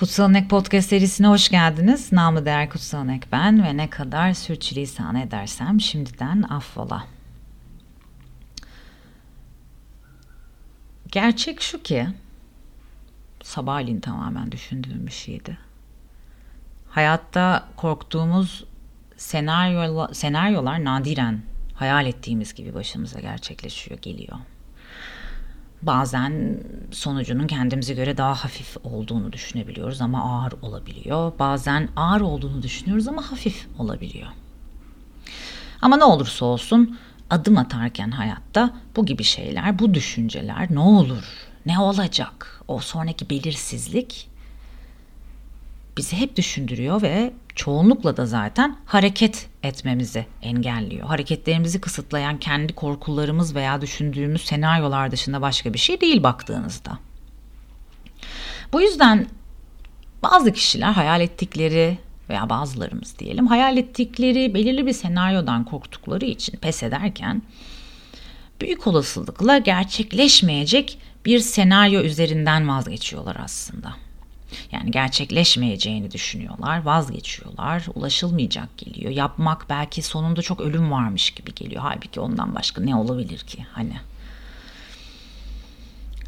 Kutsal Nek Podcast serisine hoş geldiniz. Namı değer Kutsal Nek ben ve ne kadar sürçülisan edersem şimdiden affola. Gerçek şu ki, sabahleyin tamamen düşündüğüm bir şeydi. Hayatta korktuğumuz senaryolar, senaryolar nadiren hayal ettiğimiz gibi başımıza gerçekleşiyor, geliyor. Bazen sonucunun kendimize göre daha hafif olduğunu düşünebiliyoruz ama ağır olabiliyor. Bazen ağır olduğunu düşünüyoruz ama hafif olabiliyor. Ama ne olursa olsun adım atarken hayatta bu gibi şeyler, bu düşünceler ne olur, ne olacak, o sonraki belirsizlik bizi hep düşündürüyor ve çoğunlukla da zaten hareket etmemizi engelliyor. Hareketlerimizi kısıtlayan kendi korkularımız veya düşündüğümüz senaryolar dışında başka bir şey değil baktığınızda. Bu yüzden bazı kişiler hayal ettikleri veya bazılarımız diyelim hayal ettikleri belirli bir senaryodan korktukları için pes ederken büyük olasılıkla gerçekleşmeyecek bir senaryo üzerinden vazgeçiyorlar aslında. Yani gerçekleşmeyeceğini düşünüyorlar, vazgeçiyorlar, ulaşılmayacak geliyor. Yapmak belki sonunda çok ölüm varmış gibi geliyor. Halbuki ondan başka ne olabilir ki hani?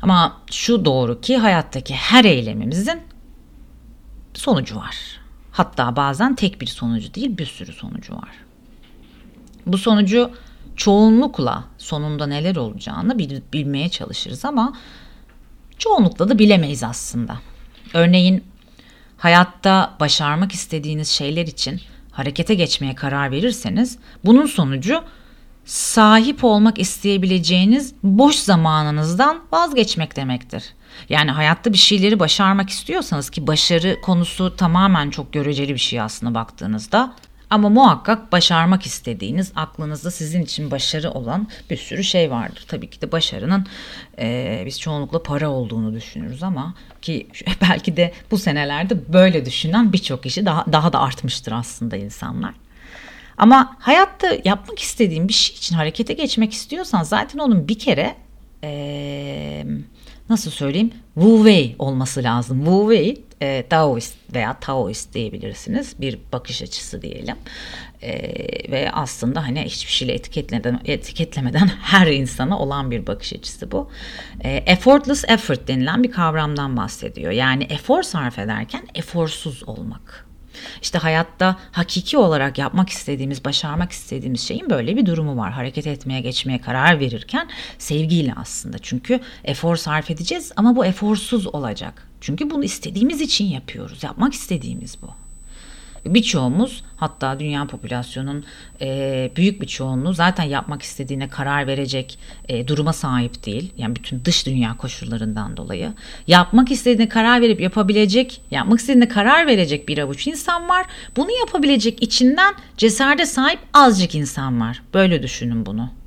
Ama şu doğru ki hayattaki her eylemimizin sonucu var. Hatta bazen tek bir sonucu değil bir sürü sonucu var. Bu sonucu çoğunlukla sonunda neler olacağını bilmeye çalışırız ama çoğunlukla da bilemeyiz aslında. Örneğin hayatta başarmak istediğiniz şeyler için harekete geçmeye karar verirseniz bunun sonucu sahip olmak isteyebileceğiniz boş zamanınızdan vazgeçmek demektir. Yani hayatta bir şeyleri başarmak istiyorsanız ki başarı konusu tamamen çok göreceli bir şey aslında baktığınızda ama muhakkak başarmak istediğiniz, aklınızda sizin için başarı olan bir sürü şey vardır. Tabii ki de başarının e, biz çoğunlukla para olduğunu düşünürüz ama ki belki de bu senelerde böyle düşünen birçok kişi daha, daha da artmıştır aslında insanlar. Ama hayatta yapmak istediğin bir şey için harekete geçmek istiyorsan zaten onun bir kere e, nasıl söyleyeyim Wu Wei olması lazım. Wu Wei e, Taoist veya Taoist diyebilirsiniz bir bakış açısı diyelim e, ve aslında hani hiçbir şeyle etiketlemeden, etiketlemeden her insana olan bir bakış açısı bu. E, effortless effort denilen bir kavramdan bahsediyor. Yani efor sarf ederken eforsuz olmak. İşte hayatta hakiki olarak yapmak istediğimiz, başarmak istediğimiz şeyin böyle bir durumu var. Hareket etmeye, geçmeye karar verirken sevgiyle aslında. Çünkü efor sarf edeceğiz ama bu eforsuz olacak. Çünkü bunu istediğimiz için yapıyoruz. Yapmak istediğimiz bu. Birçoğumuz hatta dünya popülasyonun e, büyük bir çoğunluğu zaten yapmak istediğine karar verecek e, duruma sahip değil. Yani bütün dış dünya koşullarından dolayı. Yapmak istediğine karar verip yapabilecek, yapmak istediğine karar verecek bir avuç insan var. Bunu yapabilecek içinden cesarete sahip azıcık insan var. Böyle düşünün bunu.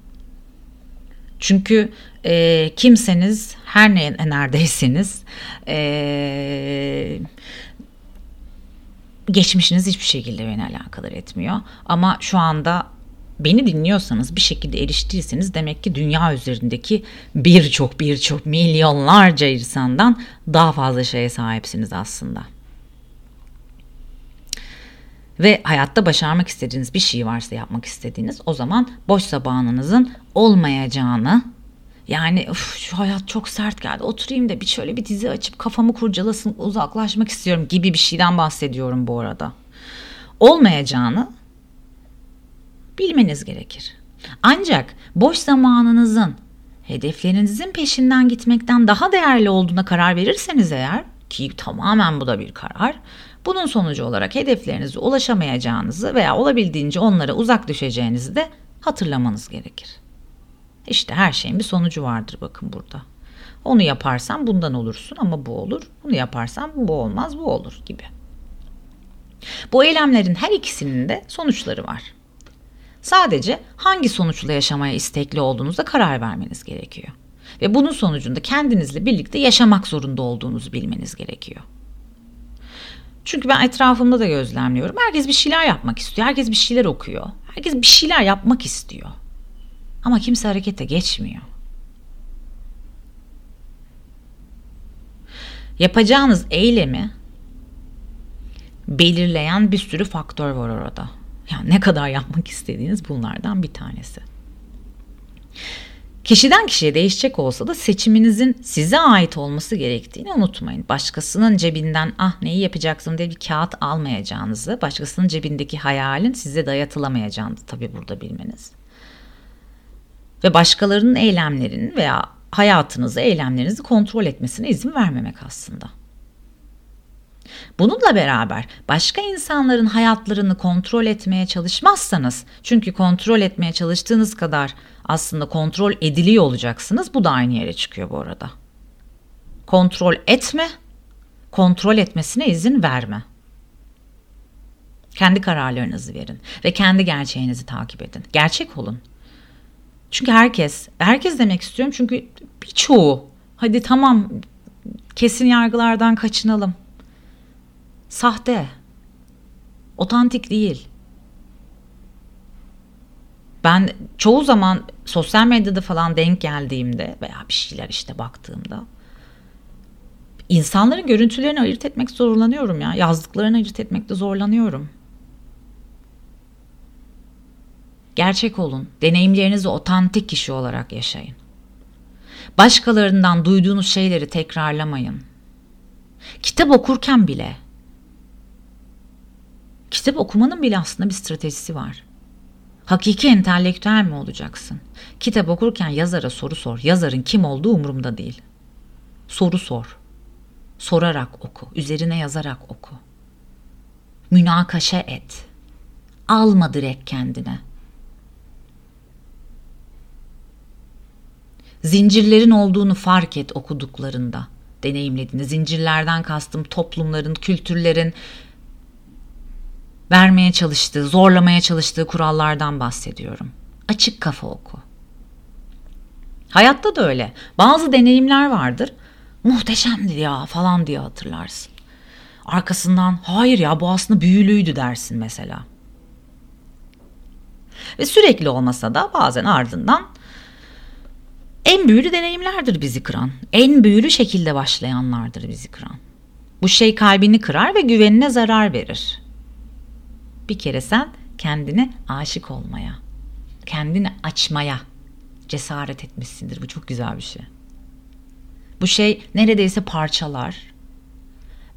Çünkü e, kimseniz her ne neredeyseniz e, geçmişiniz hiçbir şekilde beni alakadar etmiyor. Ama şu anda beni dinliyorsanız bir şekilde eriştiyseniz demek ki dünya üzerindeki birçok birçok milyonlarca insandan daha fazla şeye sahipsiniz aslında. Ve hayatta başarmak istediğiniz bir şey varsa yapmak istediğiniz o zaman boş zamanınızın olmayacağını yani uf, şu hayat çok sert geldi. Oturayım da bir şöyle bir dizi açıp kafamı kurcalasın, uzaklaşmak istiyorum gibi bir şeyden bahsediyorum bu arada. Olmayacağını bilmeniz gerekir. Ancak boş zamanınızın hedeflerinizin peşinden gitmekten daha değerli olduğuna karar verirseniz eğer ki tamamen bu da bir karar. Bunun sonucu olarak hedeflerinize ulaşamayacağınızı veya olabildiğince onlara uzak düşeceğinizi de hatırlamanız gerekir. İşte her şeyin bir sonucu vardır bakın burada. Onu yaparsan bundan olursun ama bu olur. Bunu yaparsan bu olmaz bu olur gibi. Bu eylemlerin her ikisinin de sonuçları var. Sadece hangi sonuçla yaşamaya istekli olduğunuza karar vermeniz gerekiyor. Ve bunun sonucunda kendinizle birlikte yaşamak zorunda olduğunuzu bilmeniz gerekiyor. Çünkü ben etrafımda da gözlemliyorum. Herkes bir şeyler yapmak istiyor. Herkes bir şeyler okuyor. Herkes bir şeyler yapmak istiyor. Ama kimse harekete geçmiyor. Yapacağınız eylemi belirleyen bir sürü faktör var orada. Yani ne kadar yapmak istediğiniz bunlardan bir tanesi. Kişiden kişiye değişecek olsa da seçiminizin size ait olması gerektiğini unutmayın. Başkasının cebinden ah neyi yapacaksın diye bir kağıt almayacağınızı, başkasının cebindeki hayalin size dayatılamayacağını tabii burada bilmeniz. Ve başkalarının eylemlerinin veya hayatınızı, eylemlerinizi kontrol etmesine izin vermemek aslında. Bununla beraber başka insanların hayatlarını kontrol etmeye çalışmazsanız çünkü kontrol etmeye çalıştığınız kadar aslında kontrol ediliyor olacaksınız. Bu da aynı yere çıkıyor bu arada. Kontrol etme, kontrol etmesine izin verme. Kendi kararlarınızı verin ve kendi gerçeğinizi takip edin. Gerçek olun. Çünkü herkes, herkes demek istiyorum çünkü birçoğu hadi tamam kesin yargılardan kaçınalım Sahte. Otantik değil. Ben çoğu zaman sosyal medyada falan denk geldiğimde veya bir şeyler işte baktığımda insanların görüntülerini ayırt etmek zorlanıyorum ya. Yazdıklarını ayırt etmekte zorlanıyorum. Gerçek olun. Deneyimlerinizi otantik kişi olarak yaşayın. Başkalarından duyduğunuz şeyleri tekrarlamayın. Kitap okurken bile Kitap okumanın bile aslında bir stratejisi var. Hakiki entelektüel mi olacaksın? Kitap okurken yazara soru sor. Yazarın kim olduğu umurumda değil. Soru sor. Sorarak oku. Üzerine yazarak oku. Münakaşa et. Alma direkt kendine. Zincirlerin olduğunu fark et okuduklarında deneyimlediğinde. Zincirlerden kastım toplumların, kültürlerin, vermeye çalıştığı, zorlamaya çalıştığı kurallardan bahsediyorum. Açık kafa oku. Hayatta da öyle. Bazı deneyimler vardır. Muhteşemdi ya falan diye hatırlarsın. Arkasından hayır ya bu aslında büyülüydü dersin mesela. Ve sürekli olmasa da bazen ardından en büyülü deneyimlerdir bizi kıran. En büyülü şekilde başlayanlardır bizi kıran. Bu şey kalbini kırar ve güvenine zarar verir. Bir kere sen kendine aşık olmaya, kendini açmaya cesaret etmişsindir. Bu çok güzel bir şey. Bu şey neredeyse parçalar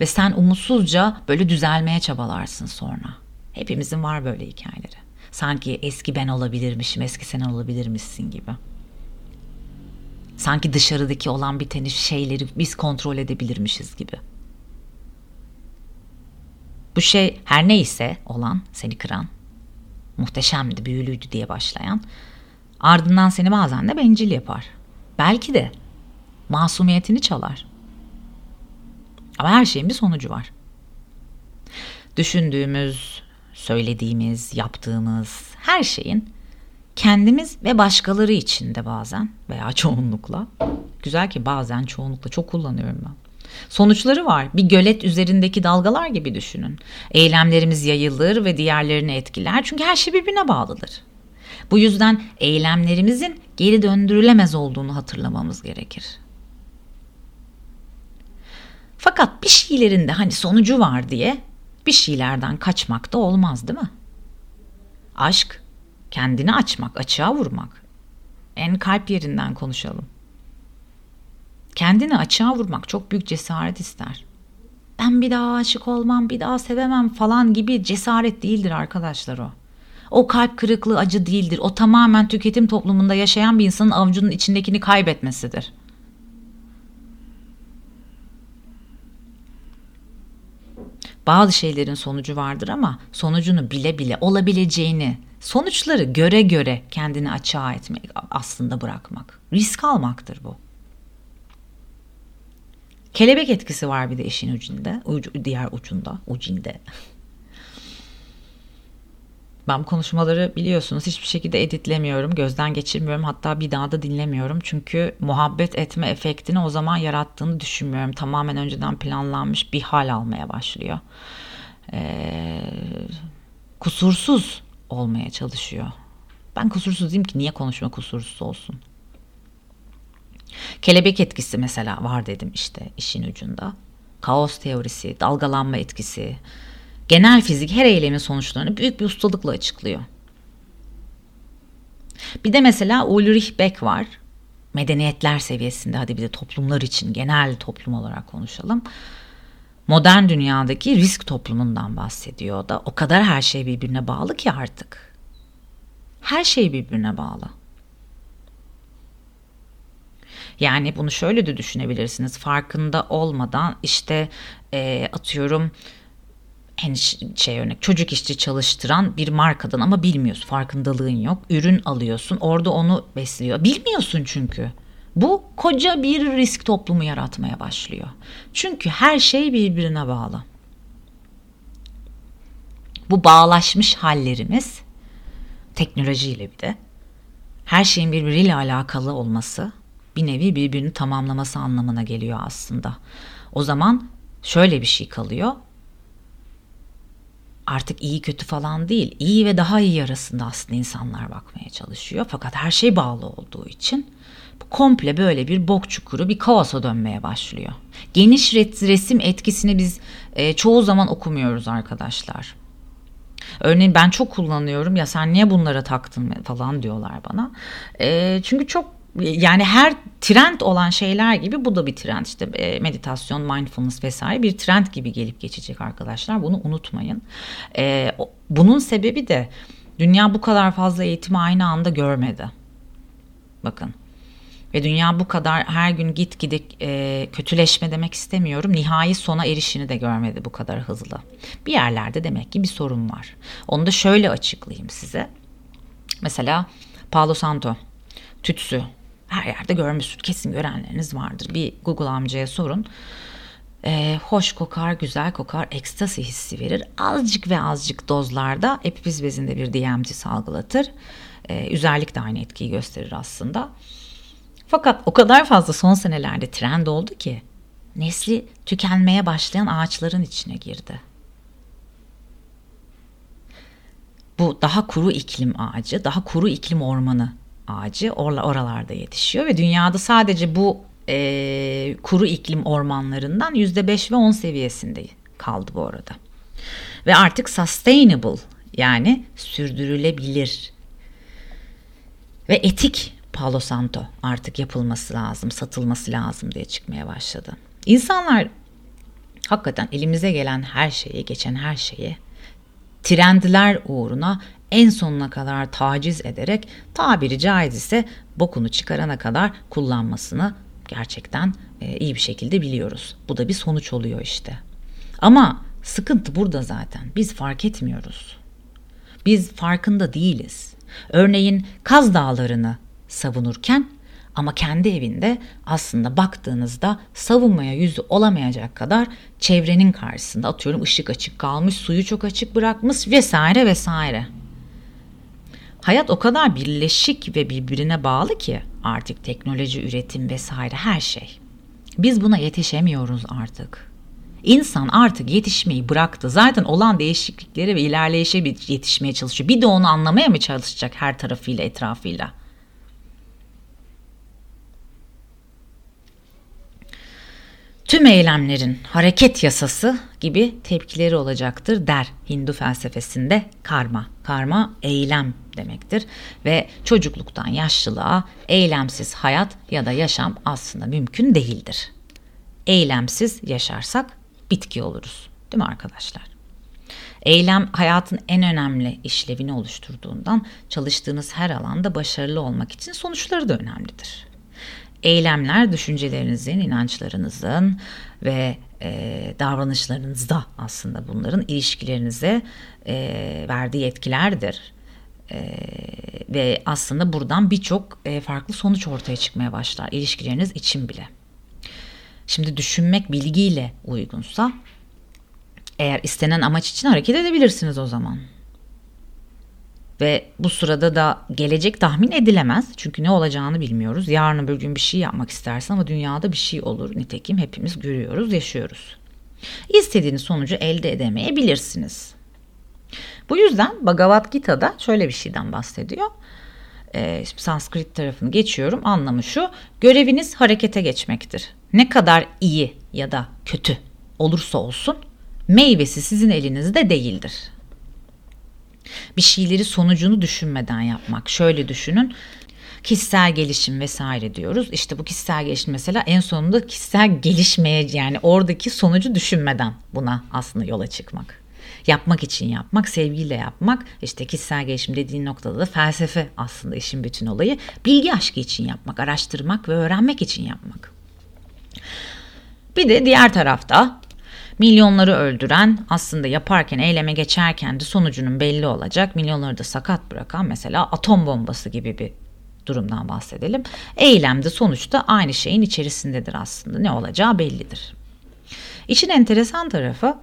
ve sen umutsuzca böyle düzelmeye çabalarsın sonra. Hepimizin var böyle hikayeleri. Sanki eski ben olabilirmişim, eski sen olabilirmişsin gibi. Sanki dışarıdaki olan biteni şeyleri biz kontrol edebilirmişiz gibi. Bu şey her neyse olan seni kıran, muhteşemdi, büyülüydü diye başlayan ardından seni bazen de bencil yapar. Belki de masumiyetini çalar. Ama her şeyin bir sonucu var. Düşündüğümüz, söylediğimiz, yaptığımız her şeyin kendimiz ve başkaları için de bazen veya çoğunlukla güzel ki bazen çoğunlukla çok kullanıyorum ben Sonuçları var. Bir gölet üzerindeki dalgalar gibi düşünün. Eylemlerimiz yayılır ve diğerlerini etkiler. Çünkü her şey birbirine bağlıdır. Bu yüzden eylemlerimizin geri döndürülemez olduğunu hatırlamamız gerekir. Fakat bir şeylerin de hani sonucu var diye bir şeylerden kaçmak da olmaz değil mi? Aşk, kendini açmak, açığa vurmak. En kalp yerinden konuşalım. Kendini açığa vurmak çok büyük cesaret ister. Ben bir daha aşık olmam, bir daha sevemem falan gibi cesaret değildir arkadaşlar o. O kalp kırıklığı acı değildir. O tamamen tüketim toplumunda yaşayan bir insanın avucunun içindekini kaybetmesidir. Bazı şeylerin sonucu vardır ama sonucunu bile bile olabileceğini, sonuçları göre göre kendini açığa etmek aslında bırakmak. Risk almaktır bu. Kelebek etkisi var bir de işin ucunda. Ucu, diğer ucunda. Ucinde. Ben konuşmaları biliyorsunuz hiçbir şekilde editlemiyorum, gözden geçirmiyorum hatta bir daha da dinlemiyorum. Çünkü muhabbet etme efektini o zaman yarattığını düşünmüyorum. Tamamen önceden planlanmış bir hal almaya başlıyor. Ee, kusursuz olmaya çalışıyor. Ben kusursuz diyeyim ki niye konuşma kusursuz olsun? Kelebek etkisi mesela var dedim işte işin ucunda. Kaos teorisi, dalgalanma etkisi, genel fizik her eylemin sonuçlarını büyük bir ustalıkla açıklıyor. Bir de mesela Ulrich Beck var. Medeniyetler seviyesinde hadi bir de toplumlar için genel toplum olarak konuşalım. Modern dünyadaki risk toplumundan bahsediyor da o kadar her şey birbirine bağlı ki artık. Her şey birbirine bağlı. Yani bunu şöyle de düşünebilirsiniz. Farkında olmadan işte e, atıyorum en şey örnek çocuk işçi çalıştıran bir markadan ama bilmiyorsun farkındalığın yok. Ürün alıyorsun orada onu besliyor. Bilmiyorsun çünkü. Bu koca bir risk toplumu yaratmaya başlıyor. Çünkü her şey birbirine bağlı. Bu bağlaşmış hallerimiz teknolojiyle bir de her şeyin birbiriyle alakalı olması bir nevi birbirini tamamlaması anlamına geliyor aslında. O zaman şöyle bir şey kalıyor. Artık iyi kötü falan değil, iyi ve daha iyi arasında aslında insanlar bakmaya çalışıyor. Fakat her şey bağlı olduğu için komple böyle bir bok çukuru, bir kaosa dönmeye başlıyor. Geniş resim etkisini biz e, çoğu zaman okumuyoruz arkadaşlar. Örneğin ben çok kullanıyorum ya sen niye bunlara taktın falan diyorlar bana. E, çünkü çok yani her trend olan şeyler gibi bu da bir trend işte e, meditasyon, mindfulness vesaire bir trend gibi gelip geçecek arkadaşlar bunu unutmayın. E, bunun sebebi de dünya bu kadar fazla eğitimi aynı anda görmedi. Bakın ve dünya bu kadar her gün git gide e, kötüleşme demek istemiyorum. Nihai sona erişini de görmedi bu kadar hızlı. Bir yerlerde demek ki bir sorun var. Onu da şöyle açıklayayım size. Mesela Palo Santo, tütsü her yerde görmüşsün. Kesin görenleriniz vardır. Bir Google amcaya sorun. Ee, hoş kokar, güzel kokar, ekstasi hissi verir. Azıcık ve azıcık dozlarda epifiz bezinde bir DMT salgılatır. Ee, üzerlik de aynı etkiyi gösterir aslında. Fakat o kadar fazla son senelerde trend oldu ki nesli tükenmeye başlayan ağaçların içine girdi. Bu daha kuru iklim ağacı, daha kuru iklim ormanı ağacı oralarda yetişiyor ve dünyada sadece bu e, kuru iklim ormanlarından %5 ve 10 seviyesinde kaldı bu arada. Ve artık sustainable yani sürdürülebilir ve etik Palo Santo artık yapılması lazım, satılması lazım diye çıkmaya başladı. İnsanlar hakikaten elimize gelen her şeyi, geçen her şeyi trendler uğruna en sonuna kadar taciz ederek tabiri caiz ise bokunu çıkarana kadar kullanmasını gerçekten e, iyi bir şekilde biliyoruz. Bu da bir sonuç oluyor işte. Ama sıkıntı burada zaten. Biz fark etmiyoruz. Biz farkında değiliz. Örneğin Kaz Dağları'nı savunurken ama kendi evinde aslında baktığınızda savunmaya yüzü olamayacak kadar çevrenin karşısında atıyorum ışık açık kalmış, suyu çok açık bırakmış vesaire vesaire. Hayat o kadar birleşik ve birbirine bağlı ki artık teknoloji, üretim vesaire her şey. Biz buna yetişemiyoruz artık. İnsan artık yetişmeyi bıraktı. Zaten olan değişikliklere ve ilerleyişe yetişmeye çalışıyor. Bir de onu anlamaya mı çalışacak her tarafıyla, etrafıyla? Tüm eylemlerin hareket yasası gibi tepkileri olacaktır der Hindu felsefesinde karma. Karma eylem demektir ve çocukluktan yaşlılığa eylemsiz hayat ya da yaşam aslında mümkün değildir. Eylemsiz yaşarsak bitki oluruz. Değil mi arkadaşlar? Eylem hayatın en önemli işlevini oluşturduğundan çalıştığınız her alanda başarılı olmak için sonuçları da önemlidir. Eylemler düşüncelerinizin, inançlarınızın ve e, davranışlarınızda aslında bunların ilişkilerinize e, verdiği etkilerdir. E, ve aslında buradan birçok e, farklı sonuç ortaya çıkmaya başlar ilişkileriniz için bile. Şimdi düşünmek bilgiyle uygunsa eğer istenen amaç için hareket edebilirsiniz o zaman. Ve bu sırada da gelecek tahmin edilemez. Çünkü ne olacağını bilmiyoruz. Yarın bir gün bir şey yapmak istersin ama dünyada bir şey olur. Nitekim hepimiz görüyoruz, yaşıyoruz. İstediğiniz sonucu elde edemeyebilirsiniz. Bu yüzden Bhagavad Gita'da şöyle bir şeyden bahsediyor. Ee, Sanskrit tarafını geçiyorum. Anlamı şu. Göreviniz harekete geçmektir. Ne kadar iyi ya da kötü olursa olsun meyvesi sizin elinizde değildir. Bir şeyleri sonucunu düşünmeden yapmak. Şöyle düşünün kişisel gelişim vesaire diyoruz. İşte bu kişisel gelişim mesela en sonunda kişisel gelişmeye yani oradaki sonucu düşünmeden buna aslında yola çıkmak. Yapmak için yapmak, sevgiyle yapmak. İşte kişisel gelişim dediğin noktada da felsefe aslında işin bütün olayı. Bilgi aşkı için yapmak, araştırmak ve öğrenmek için yapmak. Bir de diğer tarafta milyonları öldüren aslında yaparken eyleme geçerken de sonucunun belli olacak milyonları da sakat bırakan mesela atom bombası gibi bir durumdan bahsedelim. Eylem de sonuçta aynı şeyin içerisindedir aslında. Ne olacağı bellidir. İşin enteresan tarafı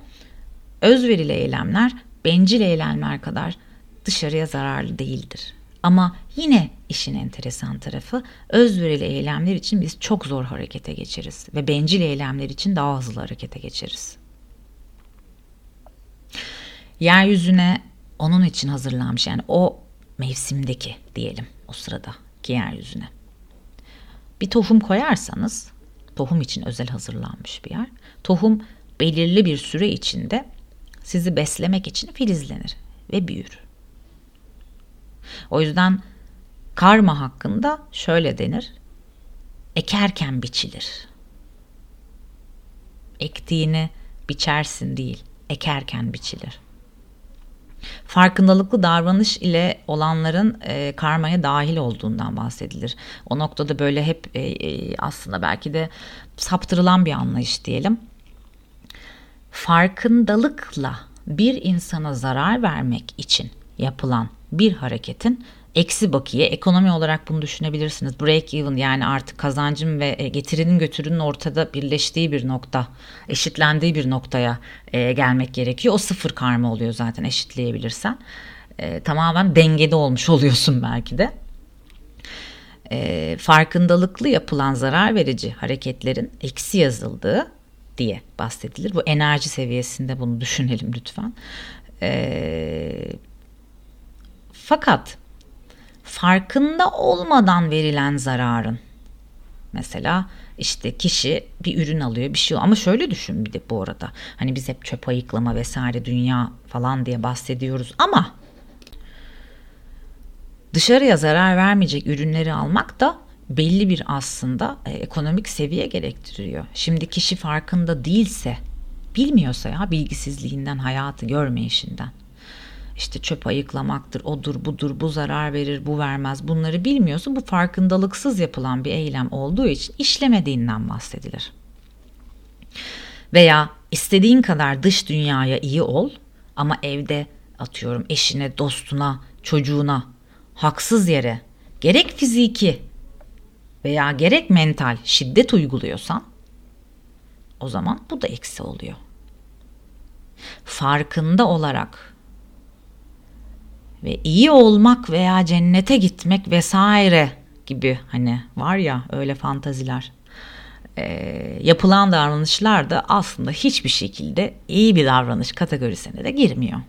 özverili eylemler bencil eylemler kadar dışarıya zararlı değildir. Ama yine işin enteresan tarafı özverili eylemler için biz çok zor harekete geçeriz ve bencil eylemler için daha hızlı harekete geçeriz. Yeryüzüne onun için hazırlanmış yani o mevsimdeki diyelim o sırada ki yeryüzüne. Bir tohum koyarsanız tohum için özel hazırlanmış bir yer. Tohum belirli bir süre içinde sizi beslemek için filizlenir ve büyür. O yüzden karma hakkında şöyle denir. Ekerken biçilir. Ektiğini biçersin değil, ekerken biçilir farkındalıklı davranış ile olanların e, karmaya dahil olduğundan bahsedilir. O noktada böyle hep e, e, aslında belki de saptırılan bir anlayış diyelim. Farkındalıkla bir insana zarar vermek için yapılan bir hareketin eksi bakiye ekonomi olarak bunu düşünebilirsiniz. Break even yani artık kazancın ve e, getirinin götürünün ortada birleştiği bir nokta, eşitlendiği bir noktaya e, gelmek gerekiyor. O sıfır karma oluyor zaten eşitleyebilirsen. E, tamamen dengede olmuş oluyorsun belki de. E, farkındalıklı yapılan zarar verici hareketlerin eksi yazıldığı diye bahsedilir. Bu enerji seviyesinde bunu düşünelim lütfen. E, fakat farkında olmadan verilen zararın. Mesela işte kişi bir ürün alıyor bir şey ama şöyle düşün bir de bu arada. Hani biz hep çöp ayıklama vesaire dünya falan diye bahsediyoruz. Ama dışarıya zarar vermeyecek ürünleri almak da belli bir aslında e, ekonomik seviye gerektiriyor. Şimdi kişi farkında değilse, bilmiyorsa ya bilgisizliğinden, hayatı görmeyişinden işte çöp ayıklamaktır, odur, budur, bu zarar verir, bu vermez bunları bilmiyorsun. Bu farkındalıksız yapılan bir eylem olduğu için işlemediğinden bahsedilir. Veya istediğin kadar dış dünyaya iyi ol ama evde atıyorum eşine, dostuna, çocuğuna haksız yere gerek fiziki veya gerek mental şiddet uyguluyorsan o zaman bu da eksi oluyor. Farkında olarak ve iyi olmak veya cennete gitmek vesaire gibi hani var ya öyle fantaziler e, yapılan davranışlar da aslında hiçbir şekilde iyi bir davranış kategorisine de girmiyor.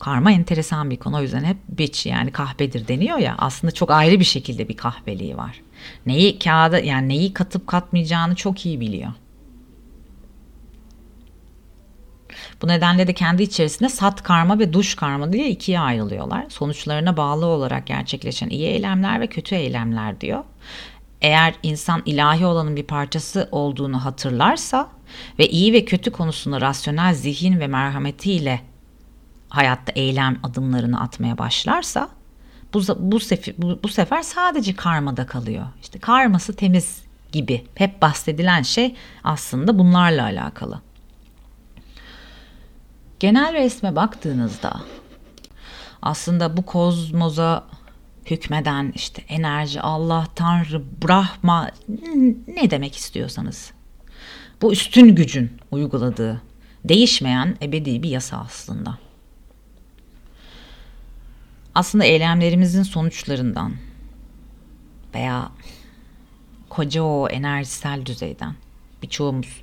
Karma enteresan bir konu o yüzden hep bitch yani kahpedir deniyor ya aslında çok ayrı bir şekilde bir kahveliği var. Neyi kağıda yani neyi katıp katmayacağını çok iyi biliyor. Bu nedenle de kendi içerisinde sat karma ve duş karma diye ikiye ayrılıyorlar. Sonuçlarına bağlı olarak gerçekleşen iyi eylemler ve kötü eylemler diyor. Eğer insan ilahi olanın bir parçası olduğunu hatırlarsa ve iyi ve kötü konusunda rasyonel zihin ve merhametiyle hayatta eylem adımlarını atmaya başlarsa bu, bu, sefer, bu, bu sefer sadece karmada kalıyor. İşte karması temiz gibi hep bahsedilen şey aslında bunlarla alakalı. Genel resme baktığınızda aslında bu kozmoza hükmeden işte enerji, Allah, Tanrı, Brahma ne demek istiyorsanız. Bu üstün gücün uyguladığı değişmeyen ebedi bir yasa aslında. Aslında eylemlerimizin sonuçlarından veya koca o enerjisel düzeyden birçoğumuz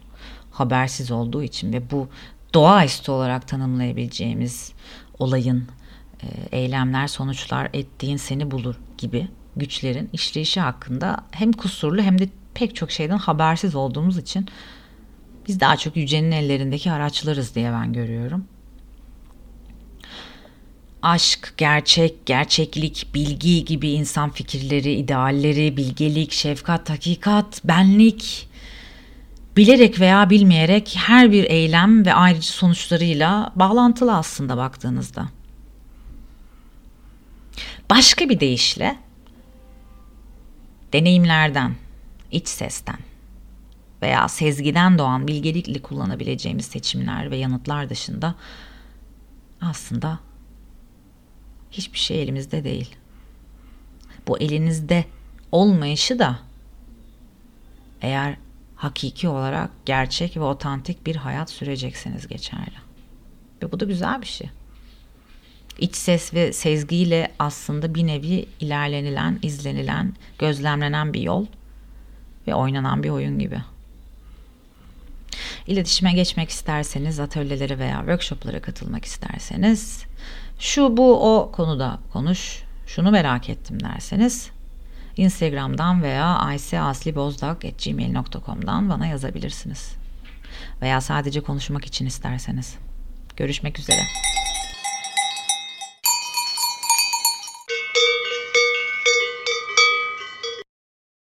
habersiz olduğu için ve bu doğaüstü olarak tanımlayabileceğimiz olayın e, eylemler sonuçlar ettiğin seni bulur gibi güçlerin işleyişi hakkında hem kusurlu hem de pek çok şeyden habersiz olduğumuz için Biz daha çok yücenin ellerindeki araçlarız diye ben görüyorum. Aşk, gerçek, gerçeklik, bilgi gibi insan fikirleri, idealleri, bilgelik, şefkat, hakikat, benlik, bilerek veya bilmeyerek her bir eylem ve ayrıcı sonuçlarıyla bağlantılı aslında baktığınızda. Başka bir deyişle deneyimlerden, iç sesten veya sezgiden doğan bilgelikle kullanabileceğimiz seçimler ve yanıtlar dışında aslında hiçbir şey elimizde değil. Bu elinizde olmayışı da eğer hakiki olarak gerçek ve otantik bir hayat sürecekseniz geçerli. Ve bu da güzel bir şey. İç ses ve sezgiyle aslında bir nevi ilerlenilen, izlenilen, gözlemlenen bir yol ve oynanan bir oyun gibi. İletişime geçmek isterseniz, atölyelere veya workshoplara katılmak isterseniz, şu bu o konuda konuş, şunu merak ettim derseniz Instagram'dan veya ayseaslibozdağ.gmail.com'dan bana yazabilirsiniz. Veya sadece konuşmak için isterseniz. Görüşmek üzere.